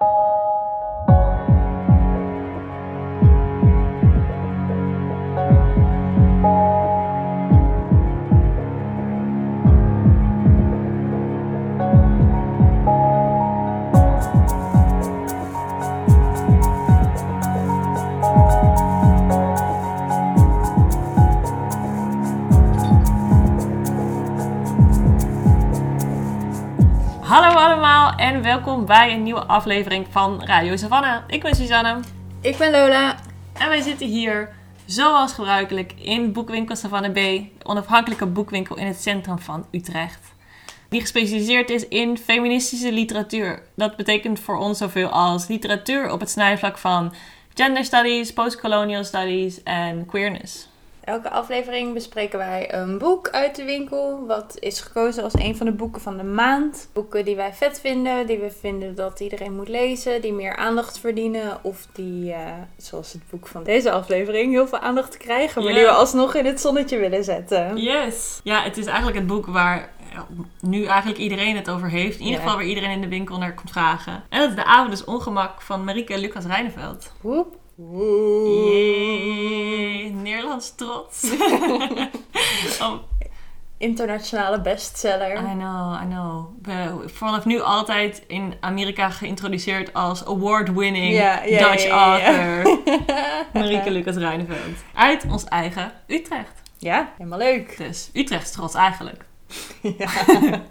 you en welkom bij een nieuwe aflevering van Radio Savannah. Ik ben Suzanne Ik ben Lola. en wij zitten hier zoals gebruikelijk in boekwinkel Savannah B, de onafhankelijke boekwinkel in het centrum van Utrecht. Die gespecialiseerd is in feministische literatuur. Dat betekent voor ons zoveel als literatuur op het snijvlak van gender studies, postcolonial studies en queerness. Elke aflevering bespreken wij een boek uit de winkel. Wat is gekozen als een van de boeken van de maand. Boeken die wij vet vinden, die we vinden dat iedereen moet lezen, die meer aandacht verdienen. Of die, eh, zoals het boek van deze aflevering, heel veel aandacht krijgen. Maar die we alsnog in het zonnetje willen zetten. Yes! Ja, het is eigenlijk het boek waar nu eigenlijk iedereen het over heeft. In ieder Ja. geval waar iedereen in de winkel naar komt vragen. En dat is De Avond is Ongemak van Marieke Lucas Reineveld. Woep. Yay, Nederlands trots. oh, Internationale bestseller. I know, I know. We, vanaf nu altijd in Amerika geïntroduceerd als award-winning Dutch author. Marieke Lucas Reineveld. Uit ons eigen Utrecht. Ja, helemaal leuk. Dus Utrechts trots eigenlijk. Ja.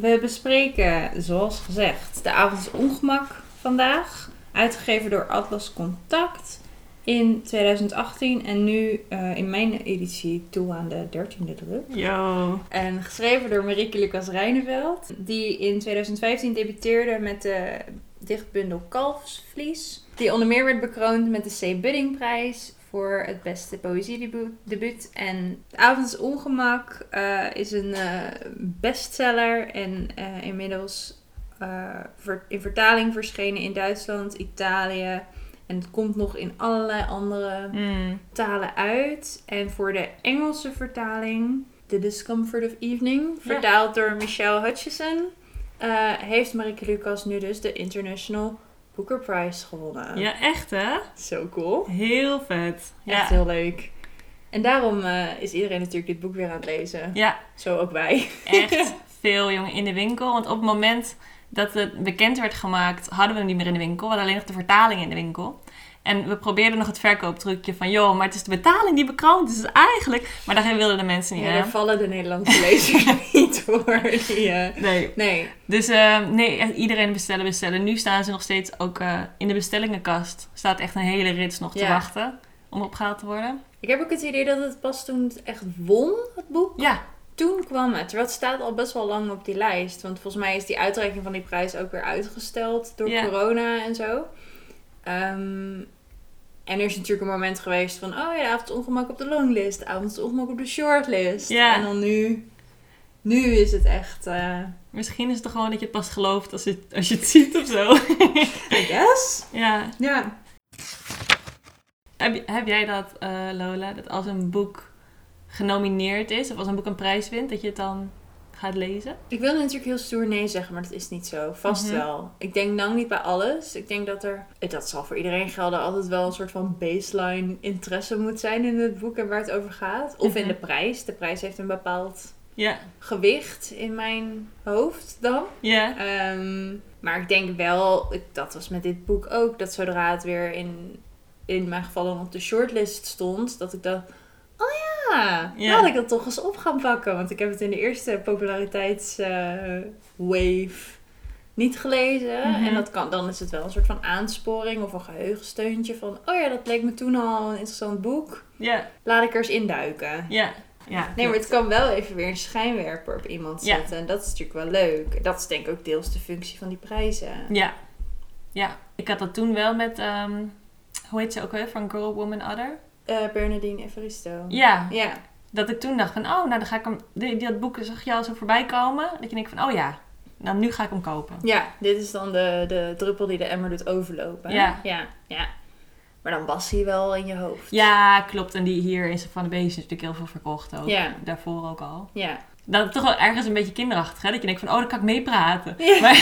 We bespreken, zoals gezegd, de avond is ongemak vandaag. Uitgegeven door Atlas Contact in 2018 en nu eh, in mijn editie toe aan de 13e druk. Yo. En geschreven door Marieke Lucas Reineveld, die in 2015 debuteerde met de dichtbundel Kalfsvlies. Die onder meer werd bekroond met de C. Buddingprijs voor het beste poëziedebuut. En De Avond is Ongemak eh, is een eh, bestseller en inmiddels eh, in vertaling verschenen in Duitsland, Italië. En het komt nog in allerlei andere Mm. talen uit. En voor de Engelse vertaling, The Discomfort of Evening, Ja. vertaald door Michelle Hutchison, eh, heeft Marieke Lucas nu dus de International Booker Prize gewonnen. Ja, echt hè? Zo cool. Heel vet. Ja. Echt heel leuk. En daarom eh, is iedereen natuurlijk dit boek weer aan het lezen. ja, Zo ook wij. echt veel jongen in de winkel. Want op het moment dat het bekend werd gemaakt, hadden we hem niet meer in de winkel. We hadden alleen nog de vertaling in de winkel. En we probeerden nog het verkooptrucje van, joh, maar het is de betaling die bekroond is. Dus eigenlijk... Maar daar wilden de mensen niet Ja, daar vallen de Nederlandse lezers niet voor. Die, eh, Nee. nee. Dus eh, nee, iedereen bestellen, bestellen. Nu staan ze nog steeds ook eh, in de bestellingenkast. Staat echt een hele rits nog te Ja. wachten om opgehaald te worden. Ik heb ook het idee dat het pas toen het echt won, het boek. Ja, Toen kwam het. Terwijl het staat al best wel lang op die lijst. Want volgens mij is die uitreiking van die prijs ook weer uitgesteld door corona en zo. Ehm, en er is natuurlijk een moment geweest van... Oh ja, avond ongemak op de longlist. Avond ongemak op de shortlist. En dan nu... Nu is het echt... eh misschien is het gewoon dat je het pas gelooft als je, als je het ziet of zo. I guess. ja. Ja. Heb, heb jij dat, eh, Lola? Dat als een boek genomineerd is, of als een boek een prijs wint, dat je het dan gaat lezen? Ik wil natuurlijk heel stoer nee zeggen, maar dat is niet zo. Vast Mhm. wel. Ik denk lang niet bij alles. Ik denk dat er, dat zal voor iedereen gelden, altijd wel een soort van baseline interesse moet zijn in het boek en waar het over gaat. Of in Mhm. de prijs. De prijs heeft een bepaald gewicht in mijn hoofd dan. Ja. Ehm, maar ik denk wel, dat was met dit boek ook, dat zodra het weer in, in mijn geval dan op de shortlist stond, dat ik oh ja, Ja. laat ik dat toch eens op gaan pakken. Want ik heb het in de eerste populariteitswave niet gelezen. Mhm. En dat kan, dan is het wel een soort van aansporing of een geheugensteuntje van, oh ja, dat leek me toen al een interessant boek. Ja. Laat ik er eens induiken. Ja. Ja. Nee, maar het kan wel even weer een schijnwerper op iemand Ja. zetten. En dat is natuurlijk wel leuk. Dat is denk ik ook deels de functie van die prijzen. Ja. Ja. Ik had dat toen wel met, ehm, hoe heet ze ook weer, van Girl, Woman, Other? Eh, Bernardine Evaristo. Ja. Ja. Dat ik toen dacht van, oh, nou dan ga ik hem, dat boek zag je al zo voorbij komen. Dat je denkt van, oh ja, nou nu ga ik hem kopen. Ja, dit is dan de, de druppel die de emmer doet overlopen. Ja. ja. Ja. Maar dan was hij wel in je hoofd. Ja, klopt. En die hier in Savannah Bay is natuurlijk heel veel verkocht ook. Ja. Daarvoor ook al. Ja. Dat is toch wel ergens een beetje kinderachtig, hè? Dat je denkt van, oh, dan kan ik meepraten. Ja. Maar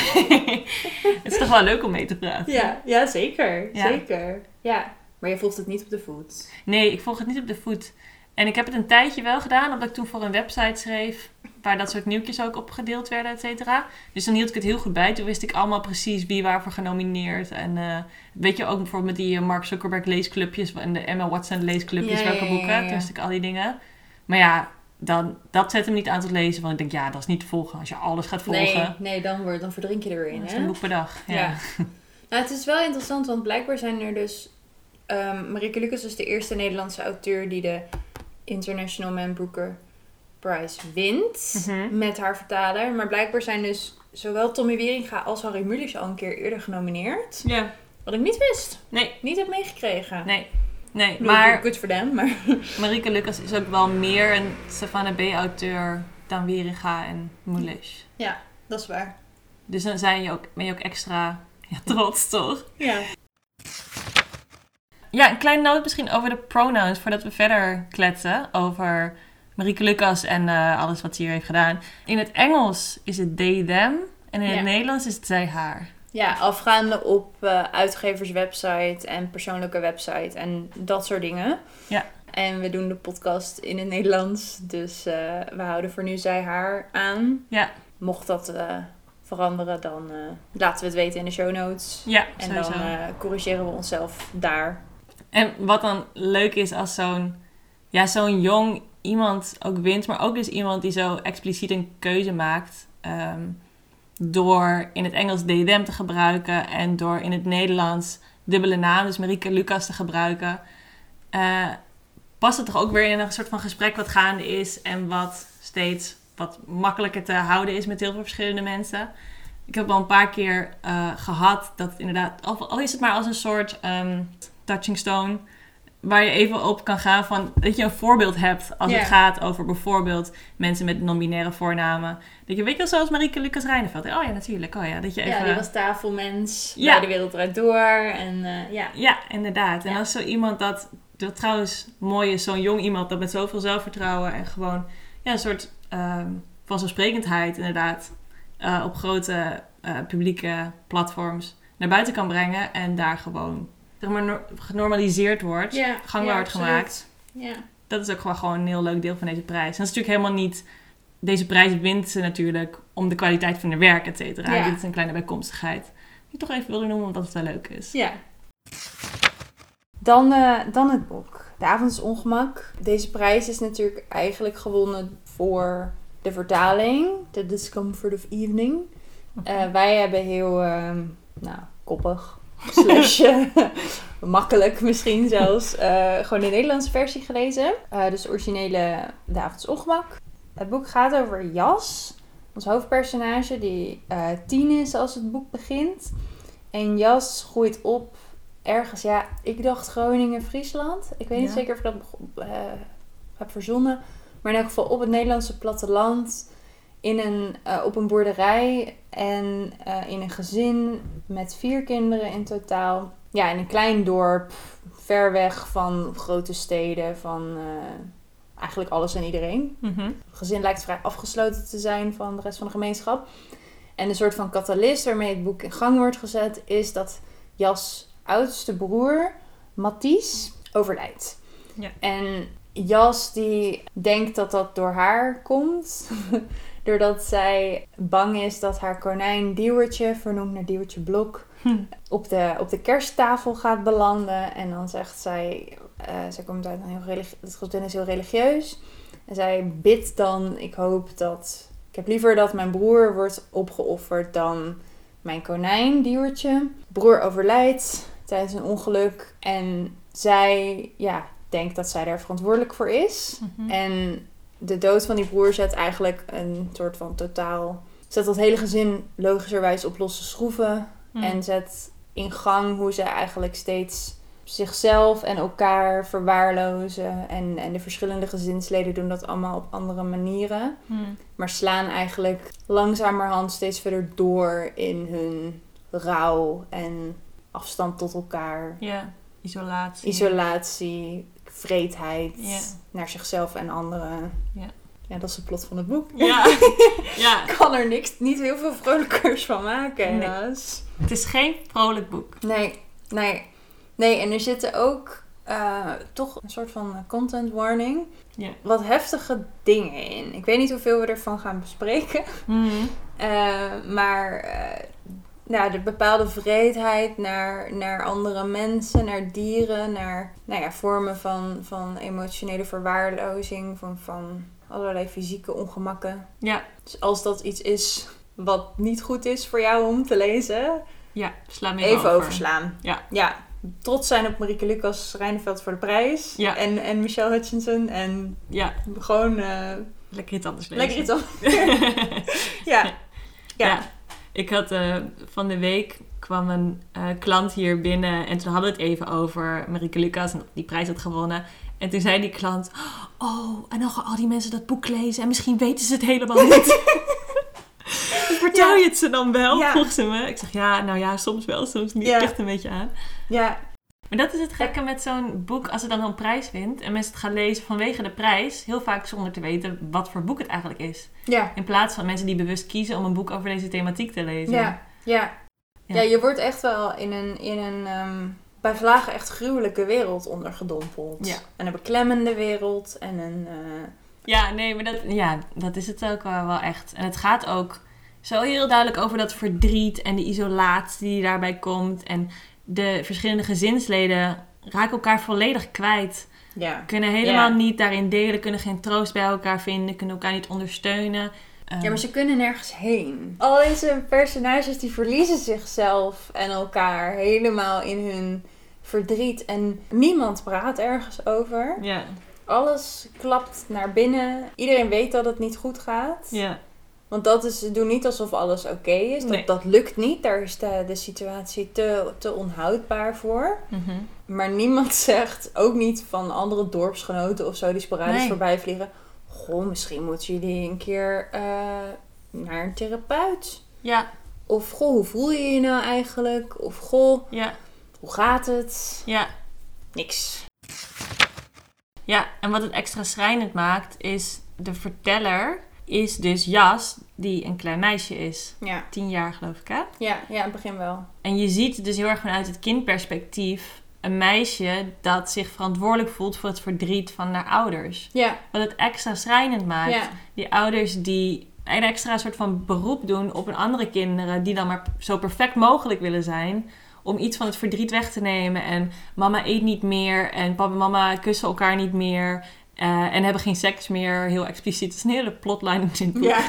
het is toch wel leuk om mee te praten. Ja, ja zeker. Ja. Zeker. Ja. Maar je volgt het niet op de voet. Nee, ik volg het niet op de voet. En ik heb het een tijdje wel gedaan, omdat ik toen voor een website schreef... waar dat soort nieuwtjes ook op gedeeld werden, et cetera. Dus dan hield ik het heel goed bij. Toen wist ik allemaal precies wie waarvoor genomineerd. En eh, weet je, ook bijvoorbeeld met die eh, Mark Zuckerberg leesclubjes... en de Emma Watson leesclubjes, Ja, welke ja, boeken. ja, Toen wist ik al die dingen. Maar ja, dan, dat zet hem niet aan tot lezen. Want ik denk, ja, dat is niet te volgen. Als je alles gaat volgen, Nee, nee dan, word, dan verdrink je er weer in. dan is een boek per dag. Ja. Ja. Nou, het is wel interessant, want blijkbaar zijn er dus... ehm Marieke Lucas is de eerste Nederlandse auteur die de International Man Booker Prize wint. Mhm. Met haar vertaler. Maar blijkbaar zijn dus zowel Tommy Wieringa als Harry Mulisch al een keer eerder genomineerd. ja. Wat ik niet wist. Nee, Niet heb meegekregen. nee. Nee, bedoel, maar Good voor them, maar... Marieke Lucas is ook wel meer een Savannah B-auteur dan Wieringa en Mulisch. Dat is waar. Dus dan zijn je ook, ben je ook extra ja, trots, toch? Ja. Ja, een kleine noot misschien over de pronouns voordat we verder kletsen over Marieke Lucas en eh, alles wat ze hier heeft gedaan. In het Engels is het they, them en in Ja. het Nederlands is het zij, haar. Ja, afgaande op eh, uitgeverswebsite en persoonlijke website en dat soort dingen. Ja. En we doen de podcast in het Nederlands, dus eh, we houden voor nu zij haar aan. Ja. Mocht dat veranderen, dan laten we het weten in de show notes. Ja, En sowieso. dan corrigeren we onszelf daar. En wat dan leuk is als zo'n ja, zo'n jong iemand ook wint, maar ook dus iemand die zo expliciet een keuze maakt. ehm, door in het Engels them te gebruiken en door in het Nederlands dubbele naam, dus Marieke Lucas te gebruiken. eh, past het toch ook weer in een soort van gesprek wat gaande is en wat steeds wat makkelijker te houden is met heel veel verschillende mensen. Ik heb al een paar keer eh, gehad dat het inderdaad, al, al is het maar als een soort ehm, touching stone, waar je even op kan gaan van dat je een voorbeeld hebt als het gaat over bijvoorbeeld mensen met non-binaire voornamen. Dat je weet je wel zoals Marieke Lucas Rijneveld. Oh ja, natuurlijk. Oh ja, dat je even. Ja, die was tafelmens Ja. bij De Wereld Draait Door. En eh, ja. Ja, inderdaad. En Ja. als zo iemand dat, dat trouwens mooi is, zo'n jong iemand dat met zoveel zelfvertrouwen en gewoon ja, een soort ehm vanzelfsprekendheid inderdaad eh, op grote eh, publieke platforms naar buiten kan brengen en daar gewoon zeg maar, nor- genormaliseerd wordt, ja gangbaar ja, wordt gemaakt. Ja. Dat is ook gewoon, gewoon een heel leuk deel van deze prijs. En dat is natuurlijk helemaal niet... Deze prijs wint ze natuurlijk om de kwaliteit van haar werk, et cetera. Ja. Dit is een kleine bijkomstigheid. Die ik toch even wilde noemen, omdat het wel leuk is. Ja. Dan, eh, dan het boek. De avond is ongemak. Deze prijs is natuurlijk eigenlijk gewonnen voor de vertaling. The Discomfort of Evening. Eh, wij hebben heel, ehm, nou, koppig. Slash eh, makkelijk misschien zelfs. eh, gewoon de Nederlandse versie gelezen. Eh, dus de originele is ongemak. Het boek gaat over Jas. Ons hoofdpersonage die tien is als het boek begint. En Jas groeit op ergens, ja, ik dacht Groningen, Friesland. Ik weet niet Ja. zeker of ik dat heb verzonnen. Maar in elk geval op het Nederlandse platteland. In een, eh, op een boerderij en eh, in een gezin met vier kinderen in totaal. Ja, in een klein dorp, ver weg van grote steden, van eh, eigenlijk alles en iedereen. Mhm. Het gezin lijkt vrij afgesloten te zijn van de rest van de gemeenschap. En een soort van catalyst waarmee het boek in gang wordt gezet, is dat Jas oudste broer, Mathies, overlijdt. Ja. En Jas die denkt dat dat door haar komt. Doordat zij bang is dat haar konijn Diewertje, vernoemd naar Diewertje Blok, Hm. op de, op de kersttafel gaat belanden. En dan zegt zij, eh, zij komt uit een heel religieus, het is heel religieus. En zij bidt dan, ik hoop dat, ik heb liever dat mijn broer wordt opgeofferd dan mijn konijn, Diewertje. Broer overlijdt tijdens een ongeluk en zij, ja, denkt dat zij daar verantwoordelijk voor is. Mhm. En de dood van die broer zet eigenlijk een soort van totaal... Zet dat hele gezin logischerwijs op losse schroeven. Hm. En zet in gang hoe ze eigenlijk steeds zichzelf en elkaar verwaarlozen. En, en de verschillende gezinsleden doen dat allemaal op andere manieren. Hm. Maar slaan eigenlijk langzamerhand steeds verder door in hun rouw en afstand tot elkaar. Ja, isolatie. Isolatie, vreedheid naar zichzelf en anderen. Ja. Ja, dat is de plot van het boek. Ja, kan er niks, niet heel veel vrolijkers van maken, Nee. het is geen vrolijk boek. Nee, nee. Nee, en er zitten ook eh, toch een soort van content warning. Ja. Wat heftige dingen in. Ik weet niet hoeveel we ervan gaan bespreken. Mhm. Eh, maar eh, nou, de bepaalde vreedheid naar, naar andere mensen, naar dieren, naar nou ja, vormen van, van emotionele verwaarlozing, van, van allerlei fysieke ongemakken. Ja, Dus als dat iets is wat niet goed is voor jou om te lezen, ja, sla me even over. overslaan. Ja. ja. Trots zijn op Marieke Lucas Rijneveld voor de prijs. Ja. En, en Michelle Hutchinson. En Ja, gewoon eh, lekker iets anders lezen. lekker iets anders. ja. Ja. Ja. Ik had eh, van de week kwam een eh, klant hier binnen en toen hadden we het even over Marieke Lucas en die prijs had gewonnen. En toen zei die klant, oh, en dan gaan al die mensen dat boek lezen en misschien weten ze het helemaal niet. Vertel Ja. je het ze dan wel, Ja. ze me. Ik zeg, ja, nou ja, soms wel, soms niet. Ja. Ligt een beetje aan. ja. Maar dat is het gekke met zo'n boek, als het dan een prijs wint en mensen het gaan lezen vanwege de prijs, heel vaak zonder te weten wat voor boek het eigenlijk is. Ja. In plaats van mensen die bewust kiezen om een boek over deze thematiek te lezen. Ja. Ja. Ja. Ja, je wordt echt wel in een, in een ehm, bij vlagen echt gruwelijke wereld ondergedompeld. Ja. En een beklemmende wereld en een... eh, Ja, nee, maar dat, ja, dat is het ook wel, wel echt. En het gaat ook zo heel duidelijk over dat verdriet en de isolatie die daarbij komt. En de verschillende gezinsleden raken elkaar volledig kwijt. ja. Kunnen helemaal Ja. niet daarin delen, kunnen geen troost bij elkaar vinden, kunnen elkaar niet ondersteunen. Ehm, Ja, maar ze kunnen nergens heen. Al deze personages die verliezen zichzelf en elkaar helemaal in hun verdriet. En niemand praat ergens over. ja, Alles klapt naar binnen. Iedereen weet dat het niet goed gaat. ja, Want dat is, doe niet alsof alles oké is. Dat, Nee. dat lukt niet. Daar is de, de situatie te, te onhoudbaar voor. mhm. Maar niemand zegt, ook niet van andere dorpsgenoten of zo die sporadisch Nee. voorbij vliegen. Goh, misschien moeten jullie een keer eh, naar een therapeut. ja, Of goh, hoe voel je je nou eigenlijk? Of goh, ja, hoe gaat het? ja. Niks. Ja, en wat het extra schrijnend maakt, is de verteller is dus Jas, die een klein meisje is. Ja, Tien jaar geloof ik, hè? ja, ja, in het begin wel. En je ziet dus heel erg vanuit het kindperspectief een meisje dat zich verantwoordelijk voelt voor het verdriet van haar ouders. Ja, Wat het extra schrijnend maakt. ja, Die ouders die een extra soort van beroep doen op een andere kinderen die dan maar zo perfect mogelijk willen zijn. Om iets van het verdriet weg te nemen. En mama eet niet meer. En papa en mama kussen elkaar niet meer. Eh, en hebben geen seks meer. Heel expliciet. Het is een hele plotline in dit boek. ja.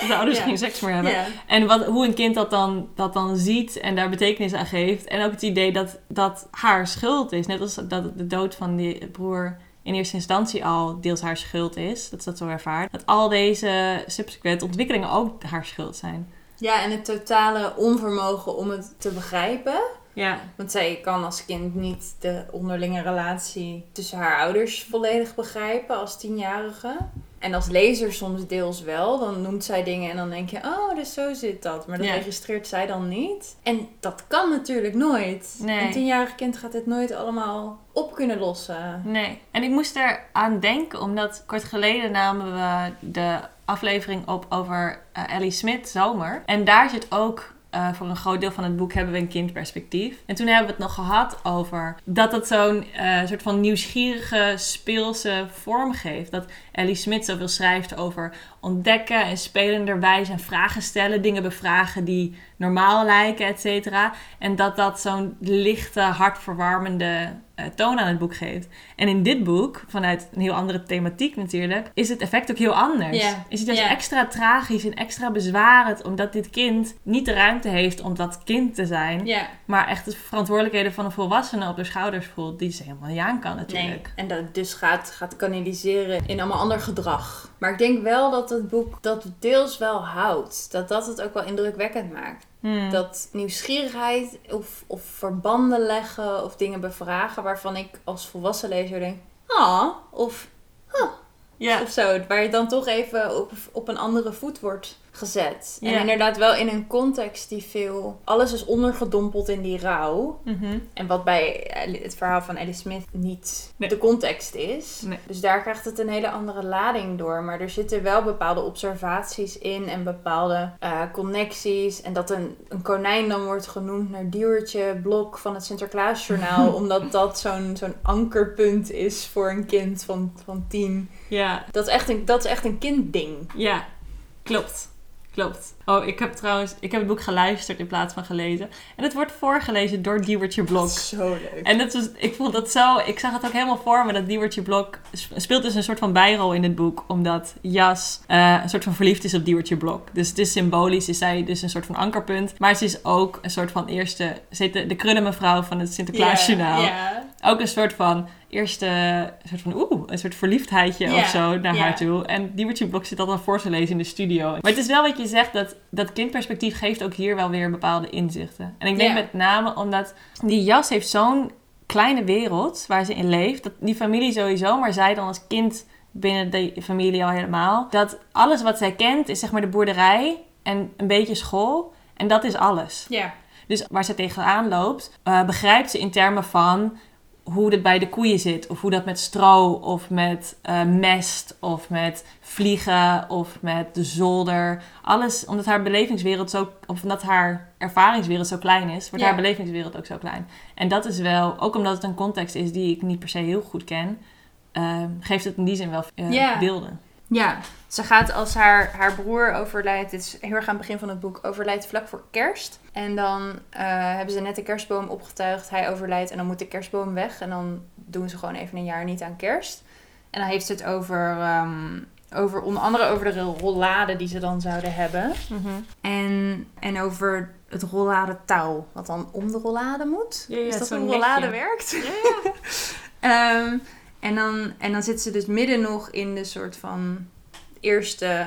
Dat de ouders Ja. geen seks meer hebben. ja. En wat, hoe een kind dat dan, dat dan ziet en daar betekenis aan geeft. En ook het idee dat dat haar schuld is. Net als dat de dood van die broer in eerste instantie al deels haar schuld is. Dat ze dat zo ervaart. Dat al deze subsequent ontwikkelingen ook haar schuld zijn. Ja, en het totale onvermogen om het te begrijpen. Ja, Want zij kan als kind niet de onderlinge relatie tussen haar ouders volledig begrijpen als tienjarige. En als lezer soms deels wel. Dan noemt zij dingen en dan denk je, oh, dus zo zit dat. Maar dat Ja. registreert zij dan niet. En dat kan natuurlijk nooit. Nee. Een tienjarig kind gaat dit nooit allemaal op kunnen lossen. nee. En ik moest er aan denken, omdat kort geleden namen we de aflevering op over eh, Ellie Smith, Zomer. En daar zit ook, eh, voor een groot deel van het boek, hebben we een kindperspectief. En toen hebben we het nog gehad over dat het zo'n eh, soort van nieuwsgierige, speelse vorm geeft. Dat Ellie Smith zoveel schrijft over ontdekken en spelenderwijs en vragen stellen, dingen bevragen die normaal lijken, et cetera. En dat dat zo'n lichte, hartverwarmende eh, toon aan het boek geeft. En in dit boek, vanuit een heel andere thematiek natuurlijk, is het effect ook heel anders. Is het juist extra tragisch en extra bezwarend, omdat dit kind niet de ruimte heeft om dat kind te zijn, maar echt de verantwoordelijkheden van een volwassene op de schouders voelt, die ze helemaal niet aan kan nee. natuurlijk. En dat dus gaat, gaat kanaliseren in allemaal ander gedrag. Maar ik denk wel dat het boek dat deels wel houdt. Dat dat het ook wel indrukwekkend maakt. Hmm. Dat nieuwsgierigheid of, of verbanden leggen of dingen bevragen waarvan ik als volwassen lezer denk, ah, of, huh, Ja. of zo. Waar je dan toch even op, op een andere voet wordt gezet. Ja. En inderdaad wel in een context die veel... Alles is ondergedompeld in die rouw. Mhm. En wat bij het verhaal van Ellie Smith niet Nee. de context is. Nee. Dus daar krijgt het een hele andere lading door. Maar er zitten wel bepaalde observaties in en bepaalde eh, connecties. En dat een, een konijn dan wordt genoemd naar Diewertje Blok van het Sinterklaasjournaal. omdat dat zo'n zo'n ankerpunt is voor een kind van, van tien. Ja. Dat is echt een, dat is echt een kindding. Ja, klopt. Klopt. Oh, ik heb trouwens ik heb het boek geluisterd in plaats van gelezen. En het wordt voorgelezen door Diewertje Blok. Zo leuk. En dat was, ik vond dat zo, ik zag het ook helemaal voor me dat Diewertje Blok sp- speelt dus een soort van bijrol in het boek, omdat Jas eh, een soort van verliefd is op Diewertje Blok. Dus het is symbolisch, is zij dus een soort van ankerpunt. Maar ze is ook een soort van eerste, ze heet de, de krullenmevrouw van het Sinterklaasjournaal. Ja. Ook een soort van eerste, een soort van oeh, een soort verliefdheidje Ja, of zo naar haar toe. En Diewertje Blok zit dat dan voor te lezen in de studio. Maar het is wel wat je zegt, dat, dat kindperspectief geeft ook hier wel weer bepaalde inzichten. En ik denk met name omdat die jas heeft zo'n kleine wereld waar ze in leeft. Dat die familie sowieso, maar zij dan als kind binnen de familie al helemaal. Dat alles wat zij kent is zeg maar de boerderij en een beetje school. En dat is alles. Ja. Dus waar ze tegenaan loopt, eh, begrijpt ze in termen van hoe het bij de koeien zit. Of hoe dat met stro, of met eh, mest, of met vliegen, of met de zolder. Alles, omdat haar belevingswereld zo, of omdat haar ervaringswereld zo klein is, wordt Ja. haar belevingswereld ook zo klein. En dat is wel, ook omdat het een context is die ik niet per se heel goed ken, eh, geeft het in die zin wel eh, beelden. Ja, ze gaat als haar, haar broer overlijdt, dit is heel erg aan het begin van het boek, overlijdt vlak voor kerst. En dan eh, hebben ze net de kerstboom opgetuigd, hij overlijdt en dan moet de kerstboom weg. En dan doen ze gewoon even een jaar niet aan kerst. En dan heeft ze het over, ehm, over onder andere over de rollade die ze dan zouden hebben. En, en over het rollade touw, wat dan om de rollade moet. Ja, ja, is dat hoe rollade werkt? Ehm, en, dan, en dan zit ze dus midden nog in de soort van eerste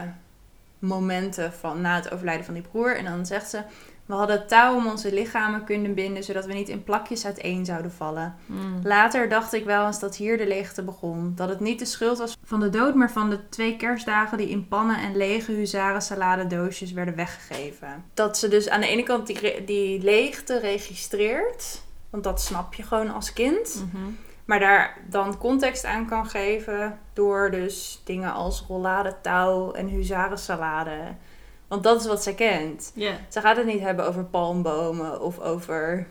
momenten van na het overlijden van die broer. En dan zegt ze: We hadden touw om onze lichamen kunnen binden, zodat we niet in plakjes uiteen zouden vallen. Mm. Later dacht ik wel eens dat hier de leegte begon. Dat het niet de schuld was van de dood, maar van de twee kerstdagen die in pannen en lege huzaren saladedoosjes werden weggegeven. Dat ze dus aan de ene kant die, die leegte registreert. Want dat snap je gewoon als kind. Mhm. Maar daar dan context aan kan geven door dus dingen als rollade touw en huzarensalade. Want dat is wat zij kent. Ze gaat het niet hebben over palmbomen of over,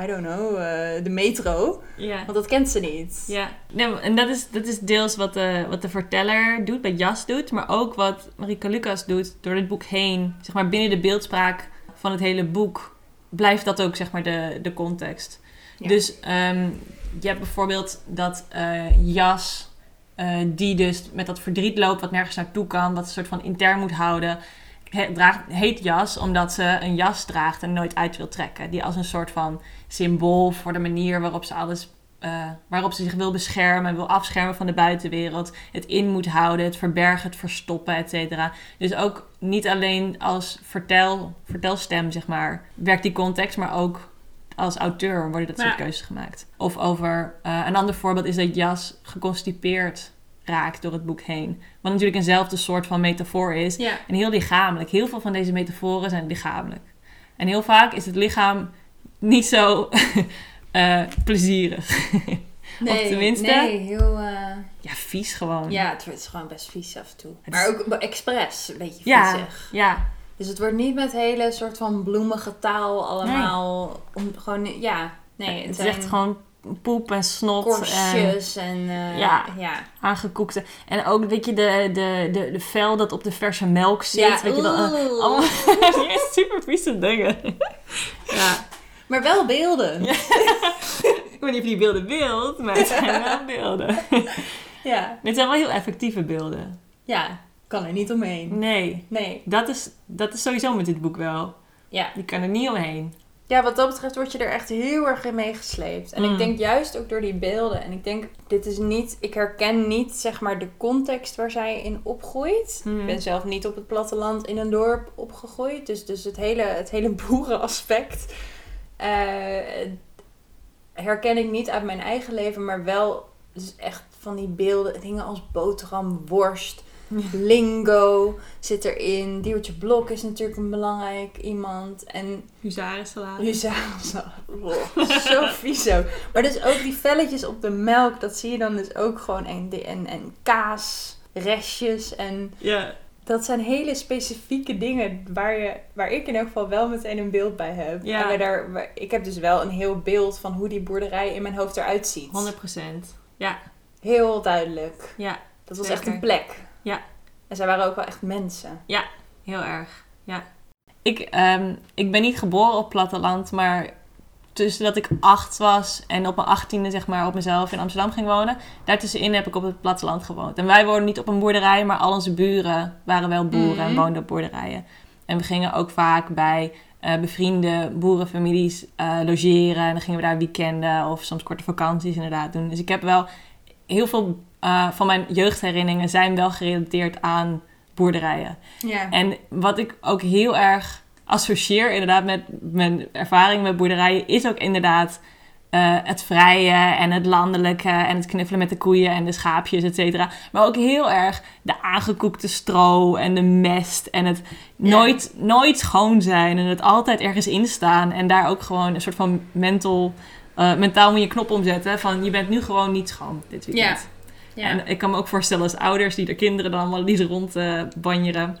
I don't know, eh, de metro. Want dat kent ze niet. Ja, nee, en dat is, dat is deels wat de, wat de verteller doet, bij Jas doet, maar ook wat Marika Lucas doet door dit boek heen. Zeg maar binnen de beeldspraak van het hele boek blijft dat ook zeg maar de, de context. Ja. Dus ehm, je hebt bijvoorbeeld dat eh, Jas, eh, die dus met dat verdriet loopt wat nergens naartoe kan, wat een soort van intern moet houden, he- draagt, heet Jas omdat ze een jas draagt en nooit uit wil trekken. Die als een soort van symbool voor de manier waarop ze alles eh, waarop ze zich wil beschermen, wil afschermen van de buitenwereld, het in moet houden, het verbergen, het verstoppen, et cetera. Dus ook niet alleen als vertel, vertelstem, zeg maar, werkt die context, maar ook als auteur worden dat soort Ja. keuzes gemaakt. Of over, eh, een ander voorbeeld is dat Jas geconstipeerd raakt door het boek heen. Wat natuurlijk eenzelfde soort van metafoor is. Ja. En heel lichamelijk. Heel veel van deze metaforen zijn lichamelijk. En heel vaak is het lichaam niet zo eh, plezierig. Nee, tenminste- Nee, heel... eh, Ja, vies gewoon. Ja, het is gewoon best vies af en toe. Het Maar is- ook expres een beetje ja, viezig. ja, Dus het wordt niet met hele soort van bloemige taal allemaal... Om, gewoon, ja, nee. het is zijn echt gewoon poep en snot en korstjes en... eh, Ja. ja. aangekoekte. En ook, weet je, de, de, de, de vel dat op de verse melk zit. Ja, weet je wel. eh, oeh. allemaal super vieze dingen. ja. Maar wel beelden. Ja. Ik weet niet of je die beelden beeld, maar het zijn wel beelden. Ja. Dit zijn wel heel effectieve beelden. Ja, kan er niet omheen. Nee, Nee. dat is, dat is sowieso met dit boek wel. Ja. Je kan er niet omheen. Ja, wat dat betreft word je er echt heel erg in meegesleept. En Mm. ik denk juist ook door die beelden. En ik denk, dit is niet... Ik herken niet, zeg maar, de context waar zij in opgroeit. Mm. Ik ben zelf niet op het platteland in een dorp opgegroeid. Dus, dus het, hele, het hele boerenaspect eh, herken ik niet uit mijn eigen leven. Maar wel dus echt van die beelden, dingen als boterham, worst, lingo zit erin. Diewertje Blok is natuurlijk een belangrijk iemand. En Huzarensalade. Huzarensalade. Oh, zo vies ook. Maar dus ook die velletjes op de melk, dat zie je dan dus ook gewoon. En, en, en kaas, restjes en Ja. dat zijn hele specifieke dingen waar, je, waar ik in elk geval wel meteen een beeld bij heb. Ja. En waar daar, waar- ik heb dus wel een heel beeld van hoe die boerderij in mijn hoofd eruit ziet. 100%. Ja. Heel duidelijk. Ja. Dat was Zeker. echt een plek. Ja. En zij waren ook wel echt mensen. Heel erg, ja. Ik, ehm, ik ben niet geboren op platteland, maar tussen dat ik acht was en op mijn achttiende zeg maar op mezelf in Amsterdam ging wonen, daartussenin heb ik op het platteland gewoond. En wij woonden niet op een boerderij, maar al onze buren waren wel boeren en Mhm. woonden op boerderijen. En we gingen ook vaak bij eh, bevriende boerenfamilies eh, logeren en dan gingen we daar weekenden of soms korte vakanties inderdaad doen. Dus ik heb wel heel veel eh, van mijn jeugdherinneringen zijn wel gerelateerd aan boerderijen. Ja. En wat ik ook heel erg associeer inderdaad met mijn ervaring met boerderijen, is ook inderdaad eh, het vrije en het landelijke en het knuffelen met de koeien en de schaapjes, et cetera. Maar ook heel erg de aangekoekte stro en de mest en het Ja. nooit, nooit schoon zijn en het altijd ergens instaan en daar ook gewoon een soort van mental, eh, mentaal moet je knop omzetten van je bent nu gewoon niet schoon dit weekend. ja. En ik kan me ook voorstellen als ouders die de kinderen dan allemaal liezen rond eh, banjeren.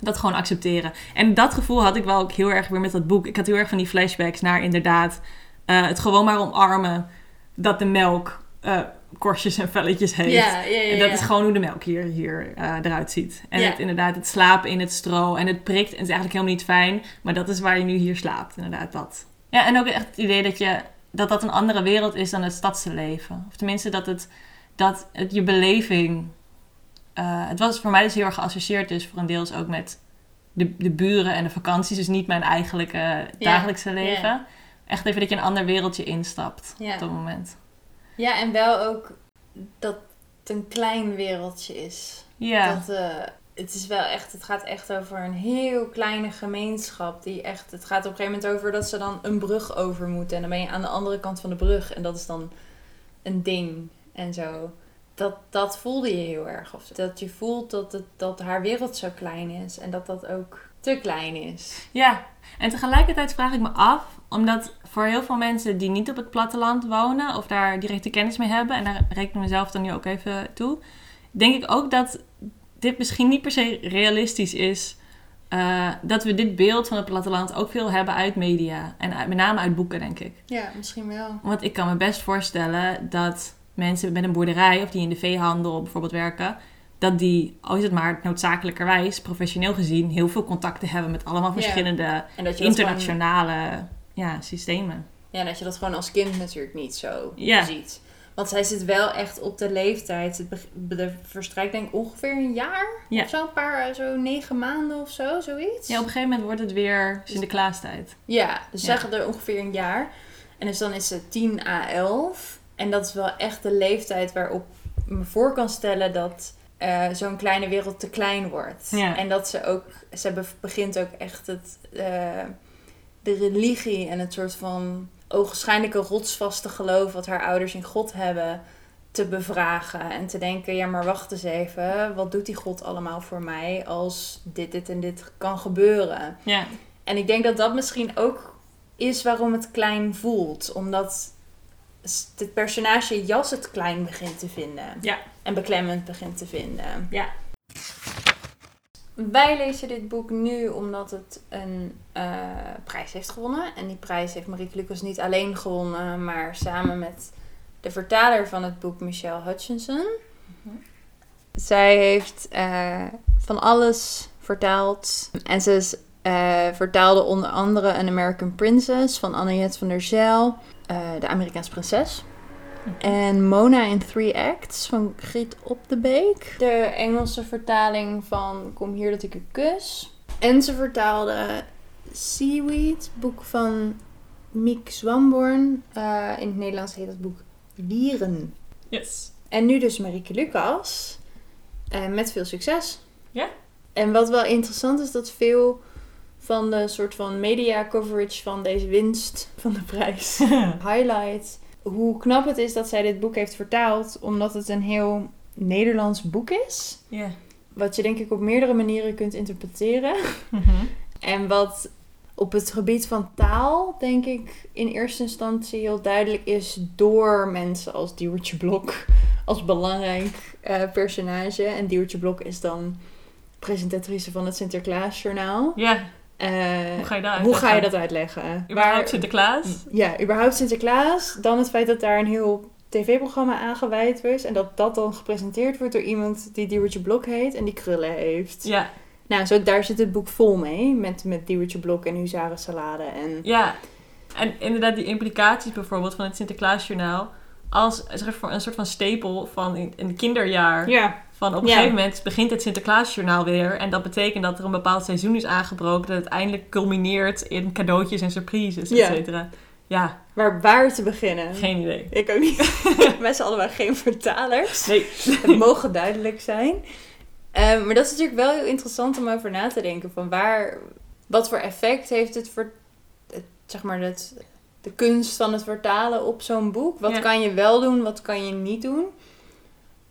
Dat gewoon accepteren. En dat gevoel had ik wel ook heel erg weer met dat boek. Ik had heel erg van die flashbacks naar inderdaad eh, het gewoon maar omarmen dat de melk eh, korstjes en velletjes heeft. ja, ja, ja, En dat ja. is gewoon hoe de melk hier, hier eruit ziet. En Ja. het, inderdaad, het slapen in het stro en het prikt. En het is eigenlijk helemaal niet fijn. Maar dat is waar je nu hier slaapt. Inderdaad, dat. Ja, en ook echt het idee dat, je, dat dat een andere wereld is dan het stadse leven. Of tenminste dat het, dat het je beleving... eh, het was voor mij dus heel erg geassocieerd dus voor een deels ook met de, de buren en de vakanties. Dus niet mijn eigenlijke dagelijkse leven. Echt even dat je een ander wereldje instapt op dat moment. Ja, en wel ook dat het een klein wereldje is. Ja, Dat, eh, het is wel echt, het gaat echt over een heel kleine gemeenschap. Die echt, het gaat op een gegeven moment over dat ze dan een brug over moeten. En dan ben je aan de andere kant van de brug. En dat is dan een ding en zo. Dat, dat voelde je heel erg. Of dat je voelt dat, het, dat haar wereld zo klein is. En dat dat ook te klein is. Ja, en tegelijkertijd vraag ik me af, omdat voor heel veel mensen die niet op het platteland wonen of daar directe kennis mee hebben, en daar reken ik mezelf dan nu ook even toe, denk ik ook dat dit misschien niet per se realistisch is. eh, dat we dit beeld van het platteland ook veel hebben uit media. En uit- met name uit boeken, denk ik. Ja, misschien wel. Want ik kan me best voorstellen dat mensen met een boerderij of die in de veehandel bijvoorbeeld werken, dat die, al is het maar noodzakelijkerwijs, professioneel gezien, heel veel contacten hebben met allemaal Ja. verschillende En dat je dat gewoon- internationale ja, systemen. Ja, dat je dat gewoon als kind natuurlijk niet zo Ja. ziet. Want zij zit wel echt op de leeftijd. Het Er verstrijkt denk ik ongeveer een jaar. Ja. Of zo, een paar, eh, zo negen maanden of zo, zoiets. Ja, op een gegeven moment wordt het weer Sinterklaastijd. Ja, dus Ja. zeggen er ongeveer een jaar. En dus dan is ze 10 à 11. En dat is wel echt de leeftijd waarop ik me voor kan stellen dat eh, zo'n kleine wereld te klein wordt. Ja. En dat ze ook, ze be- begint ook echt het, eh, de religie en het soort van ogenschijnlijke rotsvaste geloof wat haar ouders in God hebben te bevragen. En te denken, ja maar wacht eens even, wat doet die God allemaal voor mij als dit, dit en dit kan gebeuren? Ja, En ik denk dat dat misschien ook is waarom het klein voelt. Omdat het personage Jas het klein begint te vinden. Ja. En beklemmend begint te vinden. Ja. Wij lezen dit boek nu omdat het een eh, prijs heeft gewonnen. En die prijs heeft Marieke Lucas niet alleen gewonnen, maar samen met de vertaler van het boek, Michelle Hutchinson. Zij heeft eh, van alles vertaald. En ze is, eh, vertaalde onder andere An American Princess van Annette van der Zijl. Eh, de Amerikaanse prinses. En Mona in Three Acts van Griet Op de Beek. De Engelse vertaling van Kom hier dat ik u kus. En ze vertaalde Seaweed, boek van Miek Zwamborn. Eh, in het Nederlands heet dat boek Wieren. yes. En nu dus Marieke Lucas. Eh, met veel succes. Ja. En wat wel interessant is, dat veel van de soort van media coverage van deze winst van de prijs highlight hoe knap het is dat zij dit boek heeft vertaald, omdat het een heel Nederlands boek is. Ja. Wat je denk ik op meerdere manieren kunt interpreteren. Mhm. En wat op het gebied van taal, denk ik, in eerste instantie heel duidelijk is door mensen als Diewertje Blok als belangrijk eh, personage. En Diewertje Blok is dan presentatrice van het Sinterklaasjournaal. Ja, Eh, hoe ga je dat hoe ga je uitleggen? dat uitleggen? Überhaupt Waar- Sinterklaas? Ja, überhaupt Sinterklaas. Dan het feit dat daar een heel tv-programma aan gewijd was. En dat dat dan gepresenteerd wordt door iemand die Diewertje Blok heet en die krullen heeft. Ja, Nou, zo, daar zit het boek vol mee. Met, met Diewertje Blok en Huzarensalade. En ja. En inderdaad die implicaties bijvoorbeeld van het Sinterklaasjournaal als een soort van, een soort van stapel van een kinderjaar. ja, Van op een Ja. gegeven moment begint het Sinterklaasjournaal weer. En dat betekent dat er een bepaald seizoen is aangebroken. Dat het eindelijk culmineert in cadeautjes en surprises, et Ja. cetera. Ja, waar, waar te beginnen? geen idee. Ik ook niet. Wij zijn allebei geen vertalers. Nee. Het mogen duidelijk zijn. Ehm, maar dat is natuurlijk wel heel interessant om over na te denken. Van waar, wat voor effect heeft het voor, het, zeg maar, het, de kunst van het vertalen op zo'n boek? Wat Ja. kan je wel doen, wat kan je niet doen?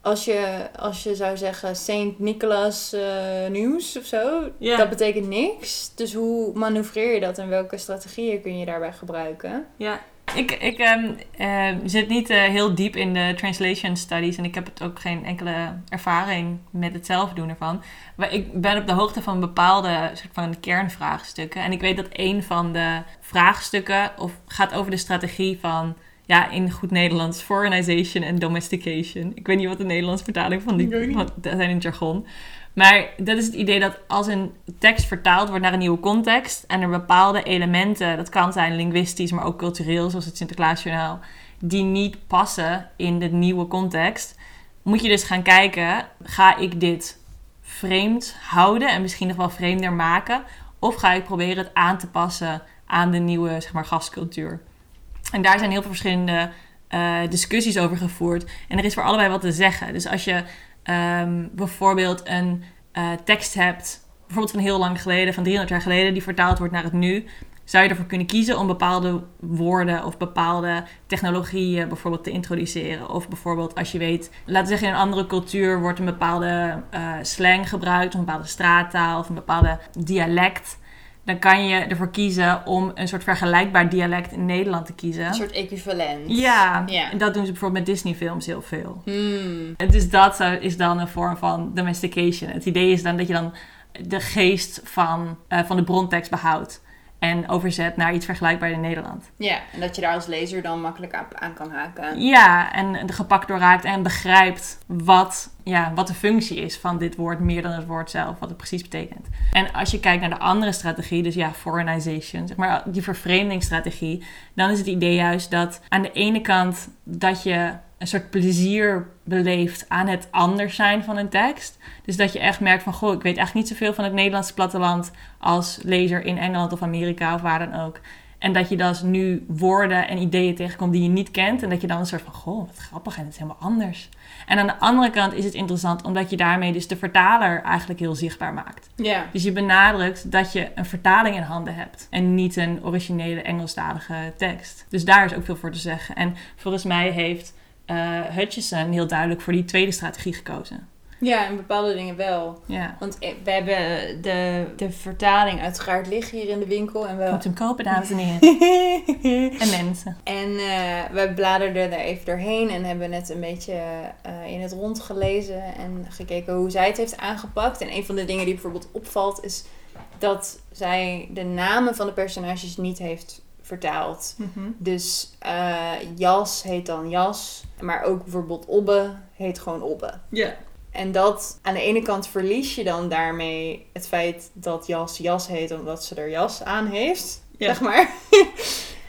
Als je, als je zou zeggen Saint Nicholas eh, nieuws of zo, Ja. dat betekent niks. Dus hoe manoeuvreer je dat en welke strategieën kun je daarbij gebruiken? Ja, ik, ik ehm, ehm, zit niet eh, heel diep in de translation studies en ik heb het ook geen enkele ervaring met het zelf doen ervan. Maar ik ben op de hoogte van bepaalde soort van kernvraagstukken. En ik weet dat een van de vraagstukken of gaat over de strategie van, ja, in goed Nederlands, foreignization en domestication. Ik weet niet wat de Nederlandse vertaling van die, dat zijn in het jargon. Maar dat is het idee dat als een tekst vertaald wordt naar een nieuwe context en er bepaalde elementen, dat kan zijn linguistisch, maar ook cultureel, zoals het Sinterklaasjournaal, die niet passen in de nieuwe context, moet je dus gaan kijken, ga ik dit vreemd houden en misschien nog wel vreemder maken, of ga ik proberen het aan te passen aan de nieuwe zeg maar, gastcultuur. En daar zijn heel veel verschillende eh, discussies over gevoerd. En er is voor allebei wat te zeggen. Dus als je ehm, bijvoorbeeld een eh, tekst hebt, bijvoorbeeld van heel lang geleden, van 300 jaar geleden, die vertaald wordt naar het nu, zou je ervoor kunnen kiezen om bepaalde woorden of bepaalde technologieën bijvoorbeeld te introduceren. Of bijvoorbeeld als je weet, laten we zeggen in een andere cultuur wordt een bepaalde eh, slang gebruikt, of een bepaalde straattaal of een bepaalde dialect. Dan kan je ervoor kiezen om een soort vergelijkbaar dialect in Nederland te kiezen. Een soort equivalent. Ja, en dat doen ze bijvoorbeeld met Disney-films heel veel. Hmm. En Dus dat zou- is dan een vorm van domestication. Het idee is dan dat je dan de geest van, eh, van de brontekst behoudt. En overzet naar iets vergelijkbaar in Nederland. Ja, en dat je daar als lezer dan makkelijk aan, kan haken. Ja, en er gepakt door raakt en begrijpt wat, ja, wat de functie is van dit woord, meer dan het woord zelf, wat het precies betekent. En als je kijkt naar de andere strategie, dus ja, foreignization, zeg maar die vervreemdingsstrategie, dan is het idee juist dat aan de ene kant dat je een soort plezier beleeft aan het anders zijn van een tekst. Dus dat je echt merkt van, goh, ik weet eigenlijk niet zoveel van het Nederlandse platteland als lezer in Engeland of Amerika of waar dan ook. En dat je dan dus nu woorden en ideeën tegenkomt die je niet kent. En dat je dan een soort van, goh, wat grappig en het is helemaal anders. En aan de andere kant is het interessant omdat je daarmee dus de vertaler eigenlijk heel zichtbaar maakt. Ja. Dus je benadrukt dat je een vertaling in handen hebt. En niet een originele Engelstalige tekst. Dus daar is ook veel voor te zeggen. En volgens mij heeft eh, Hutchison heel duidelijk voor die tweede strategie gekozen. Ja, en bepaalde dingen wel. Ja. Want eh, we hebben de, de vertaling uiteraard liggen hier in de winkel. En we, Moet hem kopen, dames en heren. En mensen. En eh, we bladerden er even doorheen en hebben net een beetje in het rond gelezen en gekeken hoe zij het heeft aangepakt. En een van de dingen die bijvoorbeeld opvalt is dat zij de namen van de personages niet heeft vertaald. Dus eh, Jas heet dan Jas, maar ook bijvoorbeeld Obbe heet gewoon Obbe. Ja. En dat aan de ene kant verlies je dan daarmee het feit dat Jas Jas heet omdat ze er jas aan heeft, zeg maar.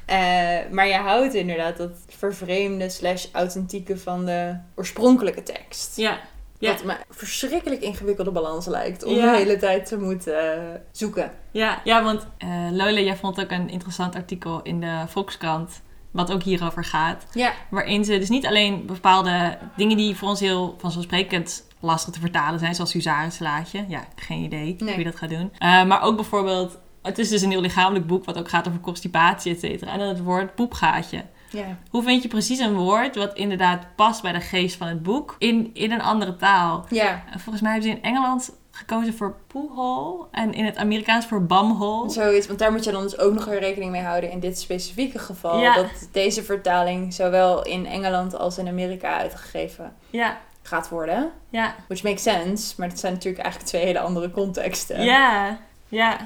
Eh, maar je houdt inderdaad dat vervreemde slash authentieke van de oorspronkelijke tekst. Ja. Ja. Wat me verschrikkelijk ingewikkelde balans lijkt om Ja. de hele tijd te moeten eh, zoeken. Ja, ja want eh Lola, jij vond ook een interessant artikel in de Volkskrant, wat ook hierover gaat. Ja. Waarin ze dus niet alleen bepaalde dingen die voor ons heel vanzelfsprekend lastig te vertalen zijn, zoals huzarenslaatje. Ja, geen idee Nee. hoe je dat gaat doen. Eh, maar ook bijvoorbeeld, het is dus een heel lichamelijk boek wat ook gaat over constipatie, et cetera. En dan het woord poepgaatje. Ja. Hoe vind je precies een woord wat inderdaad past bij de geest van het boek in, in een andere taal? Ja. En Volgens mij hebben ze in Engeland gekozen voor poehole en in het Amerikaans voor bumhole. Zoiets, want daar moet je dan dus ook nog weer rekening mee houden in dit specifieke geval. Ja. Dat deze vertaling zowel in Engeland als in Amerika uitgegeven Ja, gaat worden. ja, Which makes sense, maar het zijn natuurlijk eigenlijk twee hele andere contexten. ja, ja.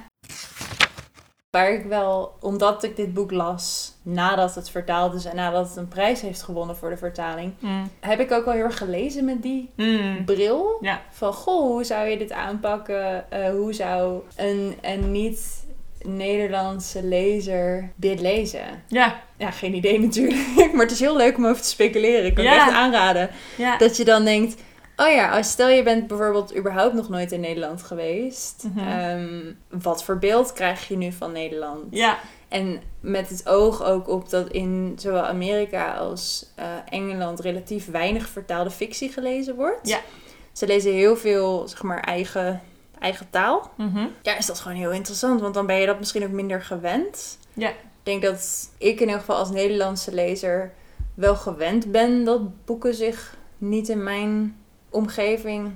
Waar ik wel, omdat ik dit boek las nadat het vertaald is en nadat het een prijs heeft gewonnen voor de vertaling, Mm. heb ik ook wel heel erg gelezen met die Mm. bril. Ja. Van, goh, hoe zou je dit aanpakken? Eh, hoe zou een, een niet-Nederlandse lezer dit lezen? Ja, Ja, geen idee natuurlijk. Maar het is heel leuk om over te speculeren. Ik kan Ja. het echt aanraden. ja. Dat je dan denkt... Oh ja, als stel je bent bijvoorbeeld überhaupt nog nooit in Nederland geweest. Mhm. Ehm, wat voor beeld krijg je nu van Nederland? Ja, En met het oog ook op dat in zowel Amerika als eh, Engeland relatief weinig vertaalde fictie gelezen wordt. Ja. Ze lezen heel veel, zeg maar, eigen, eigen taal. Mhm. Ja, is dat gewoon heel interessant, want dan ben je dat misschien ook minder gewend. Ja. Ik denk dat ik in ieder geval als Nederlandse lezer wel gewend ben dat boeken zich niet in mijn omgeving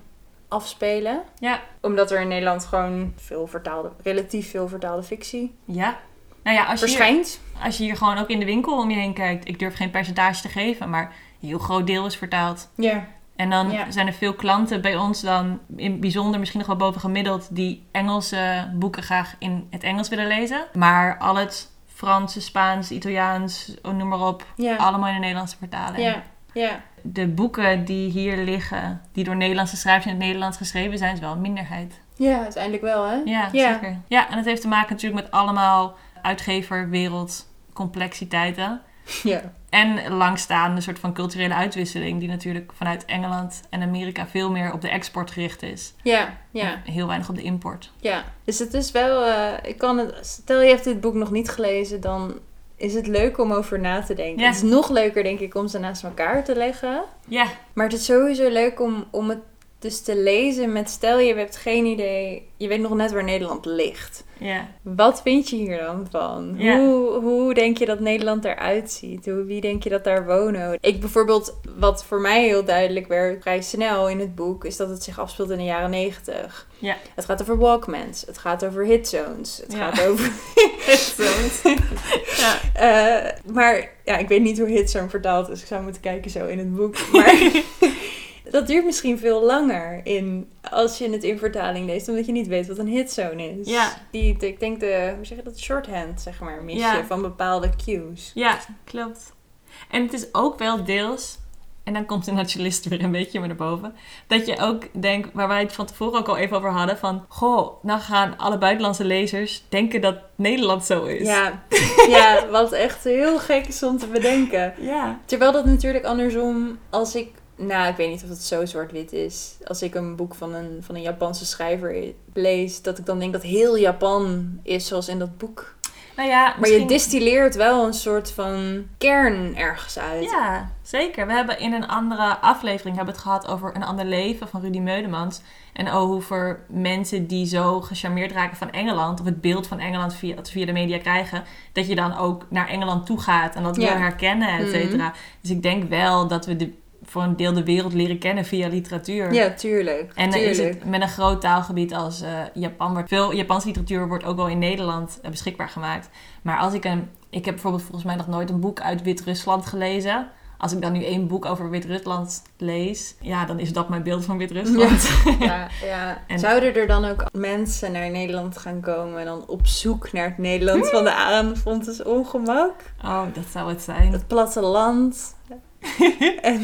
afspelen. ja, Omdat er in Nederland gewoon veel vertaalde, relatief veel vertaalde fictie ja. Nou ja, als je, hier, als je hier gewoon ook in de winkel om je heen kijkt, ik durf geen percentage te geven, maar een heel groot deel is vertaald. Ja. En dan Ja. zijn er veel klanten bij ons dan, in het bijzonder misschien nog wel boven gemiddeld, die Engelse boeken graag in het Engels willen lezen. Maar al het Frans, Spaans, Italiaans, oh, noem maar op, Ja. allemaal in de Nederlandse vertaling. Ja. Ja. De boeken die hier liggen, die door Nederlandse schrijvers in het Nederlands geschreven zijn, is wel een minderheid. Ja, uiteindelijk wel, hè? Ja, Ja. zeker. Ja, en het heeft te maken natuurlijk met allemaal uitgeverwereld complexiteiten. Ja. En langstaande soort van culturele uitwisseling, die natuurlijk vanuit Engeland en Amerika veel meer op de export gericht is. Ja, ja, En heel weinig op de import. ja. Dus het is wel, eh, ik kan het, stel je hebt dit boek nog niet gelezen, dan is het leuk om over na te denken. Ja. Het is nog leuker, denk ik, om ze naast elkaar te leggen. Ja, Maar het is sowieso leuk om, om het dus te lezen met, stel je hebt geen idee, je weet nog net waar Nederland ligt. ja, Wat vind je hier dan van? Ja. Hoe, hoe denk je dat Nederland eruit ziet? Hoe, wie denk je dat daar wonen? Ik bijvoorbeeld, wat voor mij heel duidelijk werd vrij snel in het boek, is dat het zich afspeelt in de jaren negentig. Ja. Het gaat over Walkmans, het gaat over hitzones, het Ja. gaat over... ja. Eh, maar ja, ik weet niet hoe hitzone vertaald is. Ik zou moeten kijken zo in het boek. Maar dat duurt misschien veel langer in, als je het in vertaling leest, omdat je niet weet wat een hitzone is. Ja. Die, ik denk de, hoe zeg je dat, shorthand, zeg maar, mis je van bepaalde cues. ja, klopt. En het is ook wel deels, en dan komt de nationalist weer een beetje naar boven, dat je ook denkt, waar wij het van tevoren ook al even over hadden, van, goh, nou gaan alle buitenlandse lezers denken dat Nederland zo is. Ja. ja, wat echt heel gek is om te bedenken. Ja. Terwijl dat natuurlijk andersom, als ik, nou ik weet niet of het zo zwart-wit is, als ik een boek van een, van een Japanse schrijver lees, dat ik dan denk dat heel Japan is zoals in dat boek. Nou ja, Maar misschien- je distilleert wel een soort van kern ergens uit. Ja, zeker. We hebben in een andere aflevering hebben het gehad over een ander leven van Rudy Meudemans. En over mensen die zo gecharmeerd raken van Engeland, of het beeld van Engeland via, via de media krijgen, dat je dan ook naar Engeland toe gaat en dat Ja. wil herkennen, et cetera. Dus ik denk wel dat we de, voor een deel de wereld leren kennen via literatuur. Ja, tuurlijk. En dan is het met een groot taalgebied als eh, Japan. Wordt, veel Japanse literatuur wordt ook wel in Nederland eh, beschikbaar gemaakt. Maar als ik een. Ik heb bijvoorbeeld volgens mij nog nooit een boek uit Wit-Rusland gelezen. Als ik dan nu één boek over Wit-Rusland lees, ja, dan is dat mijn beeld van Wit-Rusland. Ja, ja. En- Zouden er dan ook mensen naar Nederland gaan komen en dan op zoek naar het Nederland van de aanvond ongemak? Oh, dat zou het zijn. Het platteland. en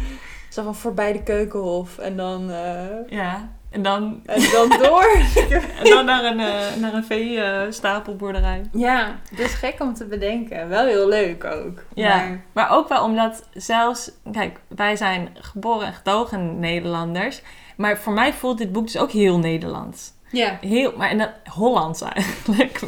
zo van voorbij de keukenhof en dan, eh, Ja. En dan, en dan door. en dan naar een, eh, naar een vee-stapelboerderij. ja, dat is gek om te bedenken. Wel heel leuk ook. Ja. Maar, Maar ook wel omdat zelfs, kijk, wij zijn geboren en getogen Nederlanders. Maar voor mij voelt dit boek dus ook heel Nederlands. ja. Heel, maar en dat, Hollands eigenlijk.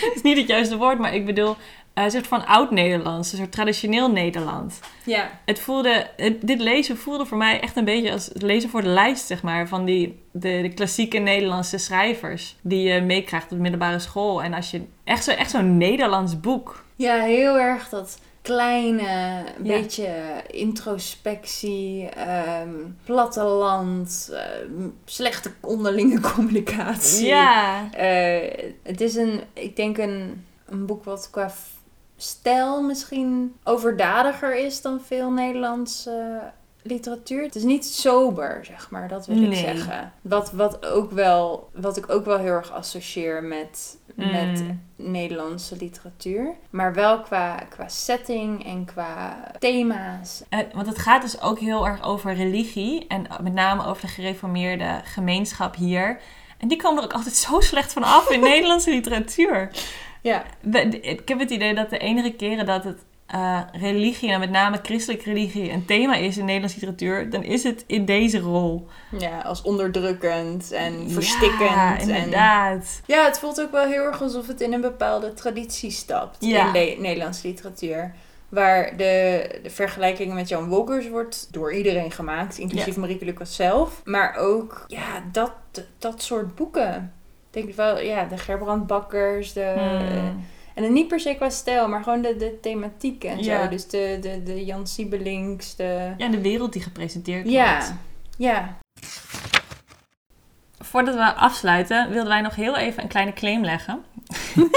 Het is niet het juiste woord, maar ik bedoel, eh, een soort van oud-Nederlands, een soort traditioneel Nederland. Ja. Het voelde, het- dit lezen voelde voor mij echt een beetje als het lezen voor de lijst, zeg maar, van die, de, de klassieke Nederlandse schrijvers die je meekrijgt op de middelbare school. En als je echt zo'n echt zo'n Nederlands boek. Ja, heel erg dat kleine, beetje introspectie, ehm, platteland, uh, slechte onderlinge communicatie. Ja. Eh, het is een, ik denk een, een boek wat qua stijl misschien overdadiger is dan veel Nederlandse literatuur. Het is niet sober, zeg maar, dat wil ik zeggen. Wat, wat, ook wel, wat ik ook wel heel erg associeer met, met Mm. Nederlandse literatuur. Maar wel qua, qua setting en qua thema's. Eh, want het gaat dus ook heel erg over religie. En met name over de gereformeerde gemeenschap hier. En die komen er ook altijd zo slecht van af in Nederlandse literatuur. Ja, Ik heb het idee dat de enige keren dat het eh, religie, en met name christelijke religie, een thema is in Nederlandse literatuur, dan is het in deze rol. ja als onderdrukkend en verstikkend. Ja, en, inderdaad. ja, het voelt ook wel heel erg alsof het in een bepaalde traditie stapt Ja. in de Nederlandse literatuur. Waar de, de vergelijkingen met Jan Wolkers wordt door iedereen gemaakt, inclusief Marieke Lucas zelf. Maar ook ja, dat, dat soort boeken. Ik denk wel, ja, de Gerbrand Bakkers, de, Hmm. En dan niet per se qua stijl, maar gewoon de, de thematiek en Ja. zo. Dus de, de, de Jan Siebelings, de... Ja, de wereld die gepresenteerd wordt. Ja, ja. Voordat we afsluiten, wilden wij nog heel even een kleine claim leggen.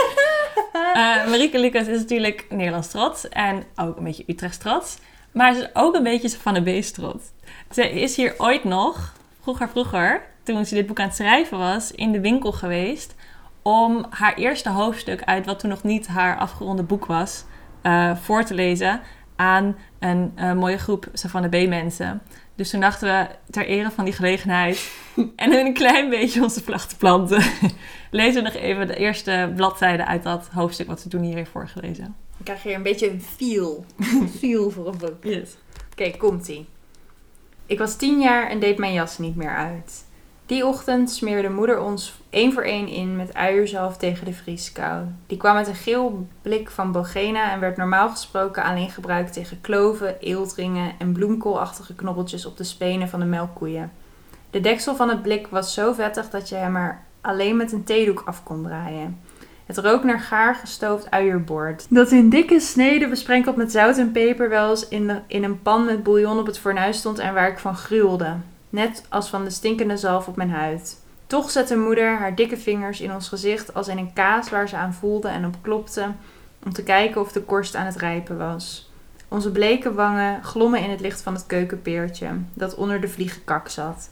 Eh Marieke Lucas is natuurlijk Nederlands trots en ook een beetje Utrechts trots. Maar ze is ook een beetje van de Beest trots. Ze is hier ooit nog, vroeger vroeger, toen ze dit boek aan het schrijven was, in de winkel geweest om haar eerste hoofdstuk uit wat toen nog niet haar afgeronde boek was, eh, voor te lezen aan een eh, mooie groep Savannah B mensen. Dus toen dachten we, ter ere van die gelegenheid en een klein beetje onze vlag te planten, lezen we nog even de eerste bladzijde uit dat hoofdstuk wat ze toen hier heeft voorgelezen. Dan krijg je een beetje een feel. Feel voor een boek. Yes. Oké, komt-ie. Ik was tien jaar en deed mijn jas niet meer uit. Die ochtend smeerde moeder ons één voor één in met uierzalf tegen de vrieskou. Die kwam met een geel blik van Bogena en werd normaal gesproken alleen gebruikt tegen kloven, eeltringen en bloemkoolachtige knobbeltjes op de spenen van de melkkoeien. De deksel van het blik was zo vettig dat je hem er alleen met een theedoek af kon draaien. Het rook naar gaar gestoofd uierbord. Dat in dikke sneden besprenkeld met zout en peper wel eens in, in een pan met bouillon op het fornuis stond en waar ik van gruwelde. Net als van de stinkende zalf op mijn huid. Toch zette moeder haar dikke vingers in ons gezicht als in een kaas waar ze aan voelde en op klopte om te kijken of de korst aan het rijpen was. Onze bleke wangen glommen in het licht van het keukenpeertje dat onder de vliegenkak zat.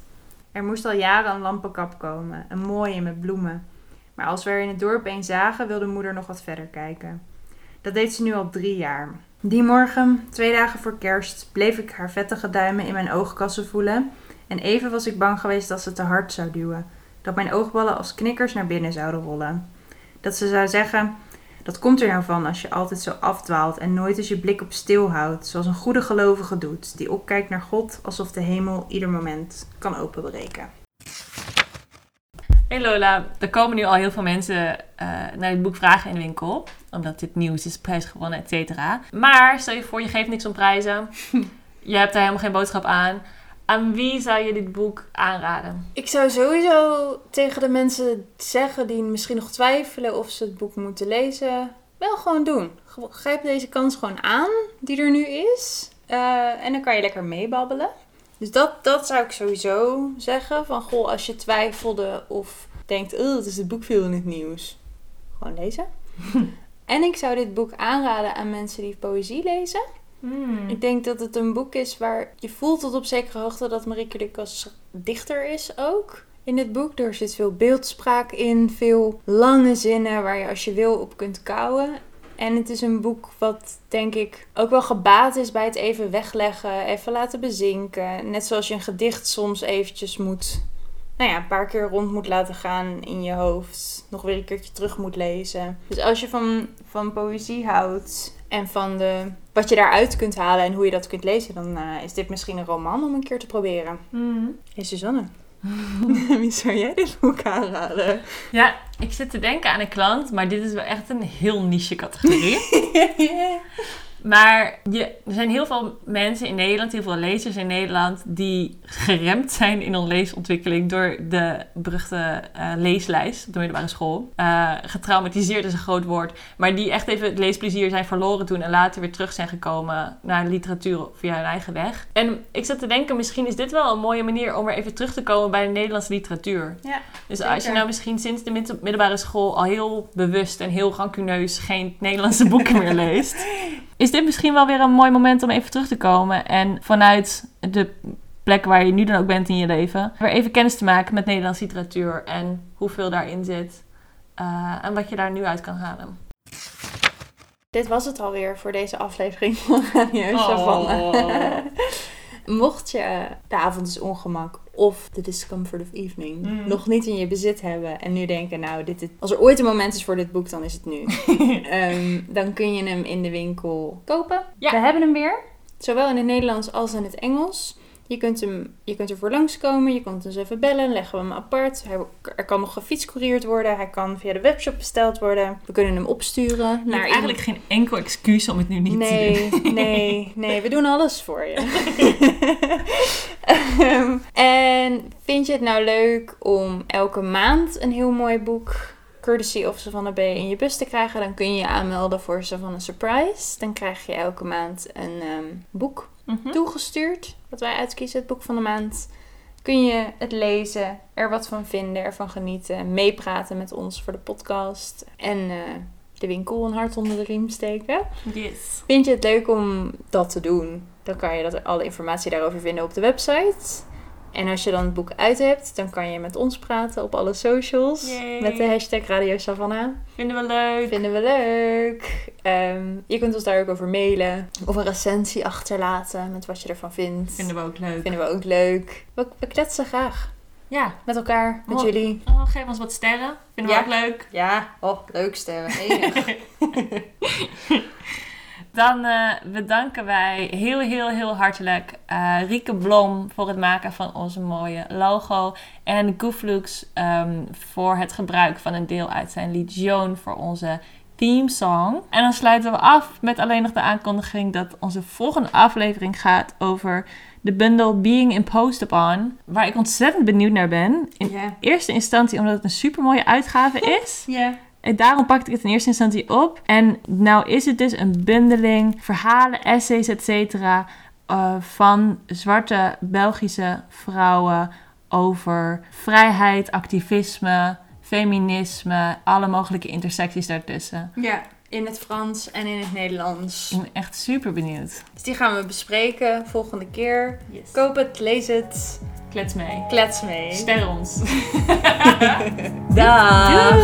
Er moest al jaren een lampenkap komen, een mooie met bloemen. Maar als we er in het dorp een zagen, wilde moeder nog wat verder kijken. Dat deed ze nu al drie jaar. Die morgen, twee dagen voor kerst, bleef ik haar vettige duimen in mijn oogkassen voelen. En even was ik bang geweest dat ze te hard zou duwen. Dat mijn oogballen als knikkers naar binnen zouden rollen. Dat ze zou zeggen: Dat komt er nou van als je altijd zo afdwaalt en nooit eens je blik op stil houdt, zoals een goede gelovige doet, die opkijkt naar God alsof de hemel ieder moment kan openbreken. Hey Lola, er komen nu al heel veel mensen eh, naar dit boek vragen in de winkel. Omdat dit nieuws is, prijs gewonnen, et cetera. Maar stel je voor, je geeft niks om prijzen. je hebt daar helemaal geen boodschap aan. Aan wie zou je dit boek aanraden? Ik zou sowieso tegen de mensen zeggen die misschien nog twijfelen of ze het boek moeten lezen, wel gewoon doen. Grijp deze kans gewoon aan die er nu is. Eh, en dan kan je lekker meebabbelen. Dus dat, dat zou ik sowieso zeggen. Van goh, als je twijfelde of denkt, oh, het is het boek veel in het nieuws. Gewoon lezen. en ik zou dit boek aanraden aan mensen die poëzie lezen. Ik denk dat het een boek is waar je voelt tot op zekere hoogte dat Marieke Lucas dichter is ook. In dit boek, er zit veel beeldspraak in, veel lange zinnen waar je als je wil op kunt kouwen. En het is een boek wat denk ik ook wel gebaat is bij het even wegleggen, even laten bezinken. Net zoals je een gedicht soms eventjes moet, nou ja, een paar keer rond moet laten gaan in je hoofd. Nog weer een keertje terug moet lezen. Dus als je van, van poëzie houdt en van de, wat je daaruit kunt halen en hoe je dat kunt lezen, dan eh, is dit misschien een roman om een keer te proberen. Hey Suzanne, wie zou jij dit boek aanraden? Ja, ik zit te denken aan een klant, maar dit is wel echt een heel niche categorie. Maar je, er zijn heel veel mensen in Nederland, heel veel lezers in Nederland, die geremd zijn in hun leesontwikkeling door de beruchte eh, leeslijst op de middelbare school. Eh, getraumatiseerd is een groot woord, maar die echt even het leesplezier zijn verloren toen en later weer terug zijn gekomen naar de literatuur via hun eigen weg. En ik zat te denken, misschien is dit wel een mooie manier om weer even terug te komen bij de Nederlandse literatuur. Ja, Dus als je nou misschien sinds de mid- middelbare school al heel bewust en heel rancuneus geen Nederlandse boeken meer leest, is dit misschien wel weer een mooi moment om even terug te komen en vanuit de plek waar je nu dan ook bent in je leven, weer even kennis te maken met Nederlandse literatuur en hoeveel daarin zit eh, en wat je daar nu uit kan halen. Dit was het alweer voor deze aflevering van Radio. Oh. Mocht je de avond is ongemak of de discomfort of evening Mm. nog niet in je bezit hebben en nu denken, nou, dit is, als er ooit een moment is voor dit boek, dan is het nu. Ehm, dan kun je hem in de winkel kopen. Ja. We hebben hem weer, zowel in het Nederlands als in het Engels. Je kunt, hem, je kunt ervoor langskomen, je kunt ons even bellen, leggen we hem apart. Hij, er kan nog gefietscourierd worden, hij kan via de webshop besteld worden. We kunnen hem opsturen naar eigenlijk geen enkel excuus om het nu niet te Nee, doen. nee, nee, we doen alles voor je. Ehm, en vind je het nou leuk om elke maand een heel mooi boek, courtesy of Savannah B, in je bus te krijgen? Dan kun je je aanmelden voor Savannah Surprise. Dan krijg je elke maand een ehm, boek Mhm. toegestuurd, wat wij uitkiezen, het boek van de maand. Kun je het lezen, er wat van vinden, ervan genieten, meepraten met ons voor de podcast en eh, de winkel een hart onder de riem steken. Yes. Vind je het leuk om dat te doen? Dan kan je dat, alle informatie daarover vinden op de website. En als je dan het boek uit hebt, dan kan je met ons praten op alle socials. Yay. Met de hashtag Radio Savannah. Vinden we leuk. Vinden we leuk. Ehm, je kunt ons daar ook over mailen. Of een recensie achterlaten met wat je ervan vindt. Vinden we ook leuk. Vinden we ook leuk. We, we kletsen graag. Ja. Met elkaar, met Oh. jullie. Oh, geef ons wat sterren. Vinden Ja. we ook leuk. Ja, oh, leuk sterren. Enig. Dan eh, bedanken wij heel, heel, heel hartelijk eh, Rieke Blom voor het maken van onze mooie logo. En Gooflux ehm, voor het gebruik van een deel uit zijn lied Joan voor onze theme song. En dan sluiten we af met alleen nog de aankondiging dat onze volgende aflevering gaat over de bundel Being Imposed Upon. Waar ik ontzettend benieuwd naar ben. In eerste instantie omdat het een super mooie uitgave is. Ja. En daarom pakte ik het in eerste instantie op. En nou is het dus een bundeling verhalen, essays, et cetera, eh, van zwarte Belgische vrouwen over vrijheid, activisme, feminisme, alle mogelijke intersecties daartussen. Ja, in het Frans en in het Nederlands. Ik ben echt super benieuwd. Dus die gaan we bespreken volgende keer. Koop het, lees het. Klets mee. Klets mee. Ster ons. Dag.